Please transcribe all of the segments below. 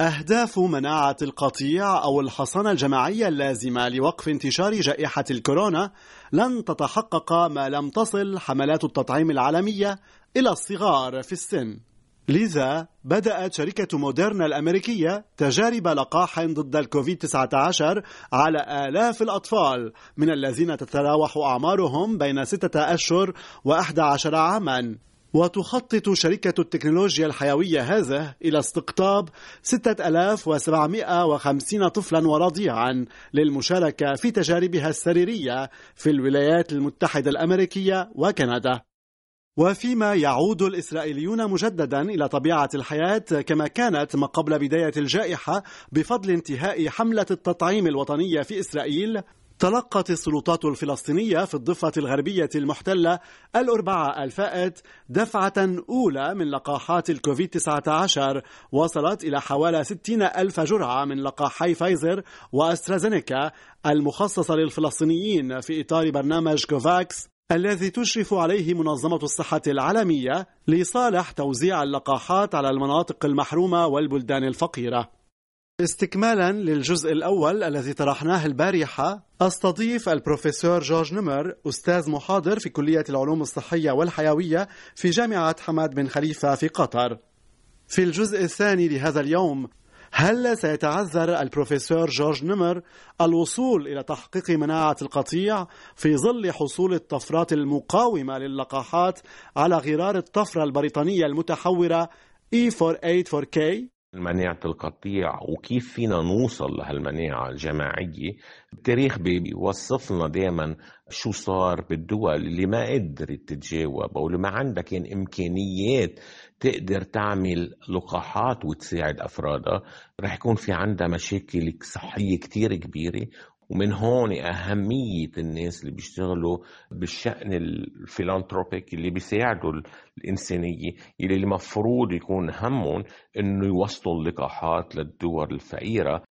أهداف مناعة القطيع أو الحصانة الجماعية اللازمة لوقف انتشار جائحة الكورونا لن تتحقق ما لم تصل حملات التطعيم العالمية إلى الصغار في السن. لذا بدأت شركة موديرنا الأمريكية تجارب لقاح ضد الكوفيد-19 على آلاف الأطفال من الذين تتراوح أعمارهم بين ستة أشهر وأحد عشر عاما. وتخطط شركة التكنولوجيا الحيوية هذه إلى استقطاب 6750 طفلا ورضيعا للمشاركة في تجاربها السريرية في الولايات المتحدة الأمريكية وكندا. وفيما يعود الإسرائيليون مجددا إلى طبيعة الحياة كما كانت ما قبل بداية الجائحة بفضل انتهاء حملة التطعيم الوطنية في إسرائيل تلقت السلطات الفلسطينية في الضفة الغربية المحتلة الأربعاء الفائت دفعة أولى من لقاحات الكوفيد-19 وصلت إلى حوالي 60 ألف جرعة من لقاحي فايزر وأسترازينيكا المخصصة للفلسطينيين في إطار برنامج كوفاكس الذي تشرف عليه منظمة الصحة العالمية لصالح توزيع اللقاحات على المناطق المحرومة والبلدان الفقيرة. استكمالا للجزء الأول الذي طرحناه البارحة أستضيف البروفيسور جورج نمر أستاذ محاضر في كلية العلوم الصحية والحيوية في جامعة حماد بن خليفة في قطر. في الجزء الثاني لهذا اليوم هل سيتعذر البروفيسور جورج نمر الوصول إلى تحقيق مناعة القطيع في ظل حصول الطفرات المقاومة للقاحات على غرار الطفرة البريطانية المتحورة E484K مناعة القطيع وكيف فينا نوصل لهالمناعة الجماعية؟ التاريخ بيوصف لنا دائما شو صار بالدول اللي ما قدرت تتجاوب أو اللي ما عندها كان إمكانيات تقدر تعمل لقاحات وتساعد أفرادها. رح يكون في عندها مشاكل صحية كتير كبيرة ومن هون أهمية الناس اللي بيشتغلوا بالشأن الفيلانتروبيك اللي بيساعدوا الإنسانية اللي المفروض يكون همهم إنه يوصلوا اللقاحات للدول الفقيرة.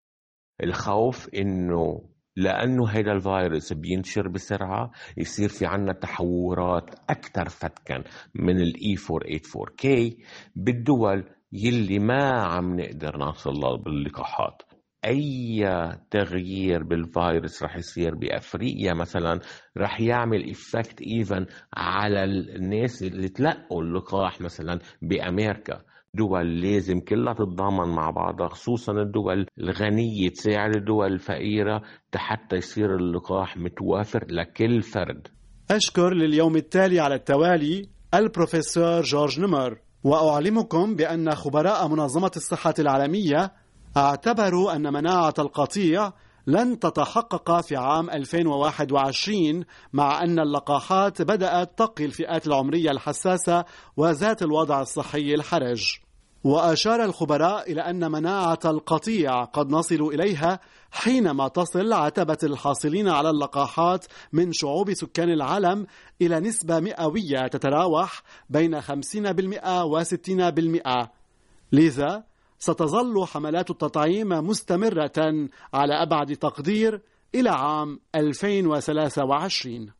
الخوف إنه لأنه هذا الفيروس بينتشر بسرعة يصير في عنا تحورات أكثر فتكا من ال E 484 K بالدول يلي ما عم نقدر نوصل باللقاحات. أي تغيير بالفيروس رح يصير بأفريقيا مثلا رح يعمل effect even على الناس اللي تلقوا اللقاح مثلا بأمريكا. دول لازم كلها تتضامن مع بعضها خصوصا الدول الغنية تساعد الدول الفقيرة حتى يصير اللقاح متوافر لكل فرد. أشكر لليوم التالي على التوالي البروفيسور جورج نمر وأعلمكم بأن خبراء منظمة الصحة العالمية اعتبروا أن مناعة القطيع لن تتحقق في عام 2021 مع أن اللقاحات بدأت تقي الفئات العمرية الحساسة وذات الوضع الصحي الحرج. وأشار الخبراء إلى أن مناعة القطيع قد نصل إليها حينما تصل عتبة الحاصلين على اللقاحات من شعوب سكان العالم إلى نسبة مئوية تتراوح بين 50% و 60% لذا ستظل حملات التطعيم مستمرة على أبعد تقدير إلى عام 2023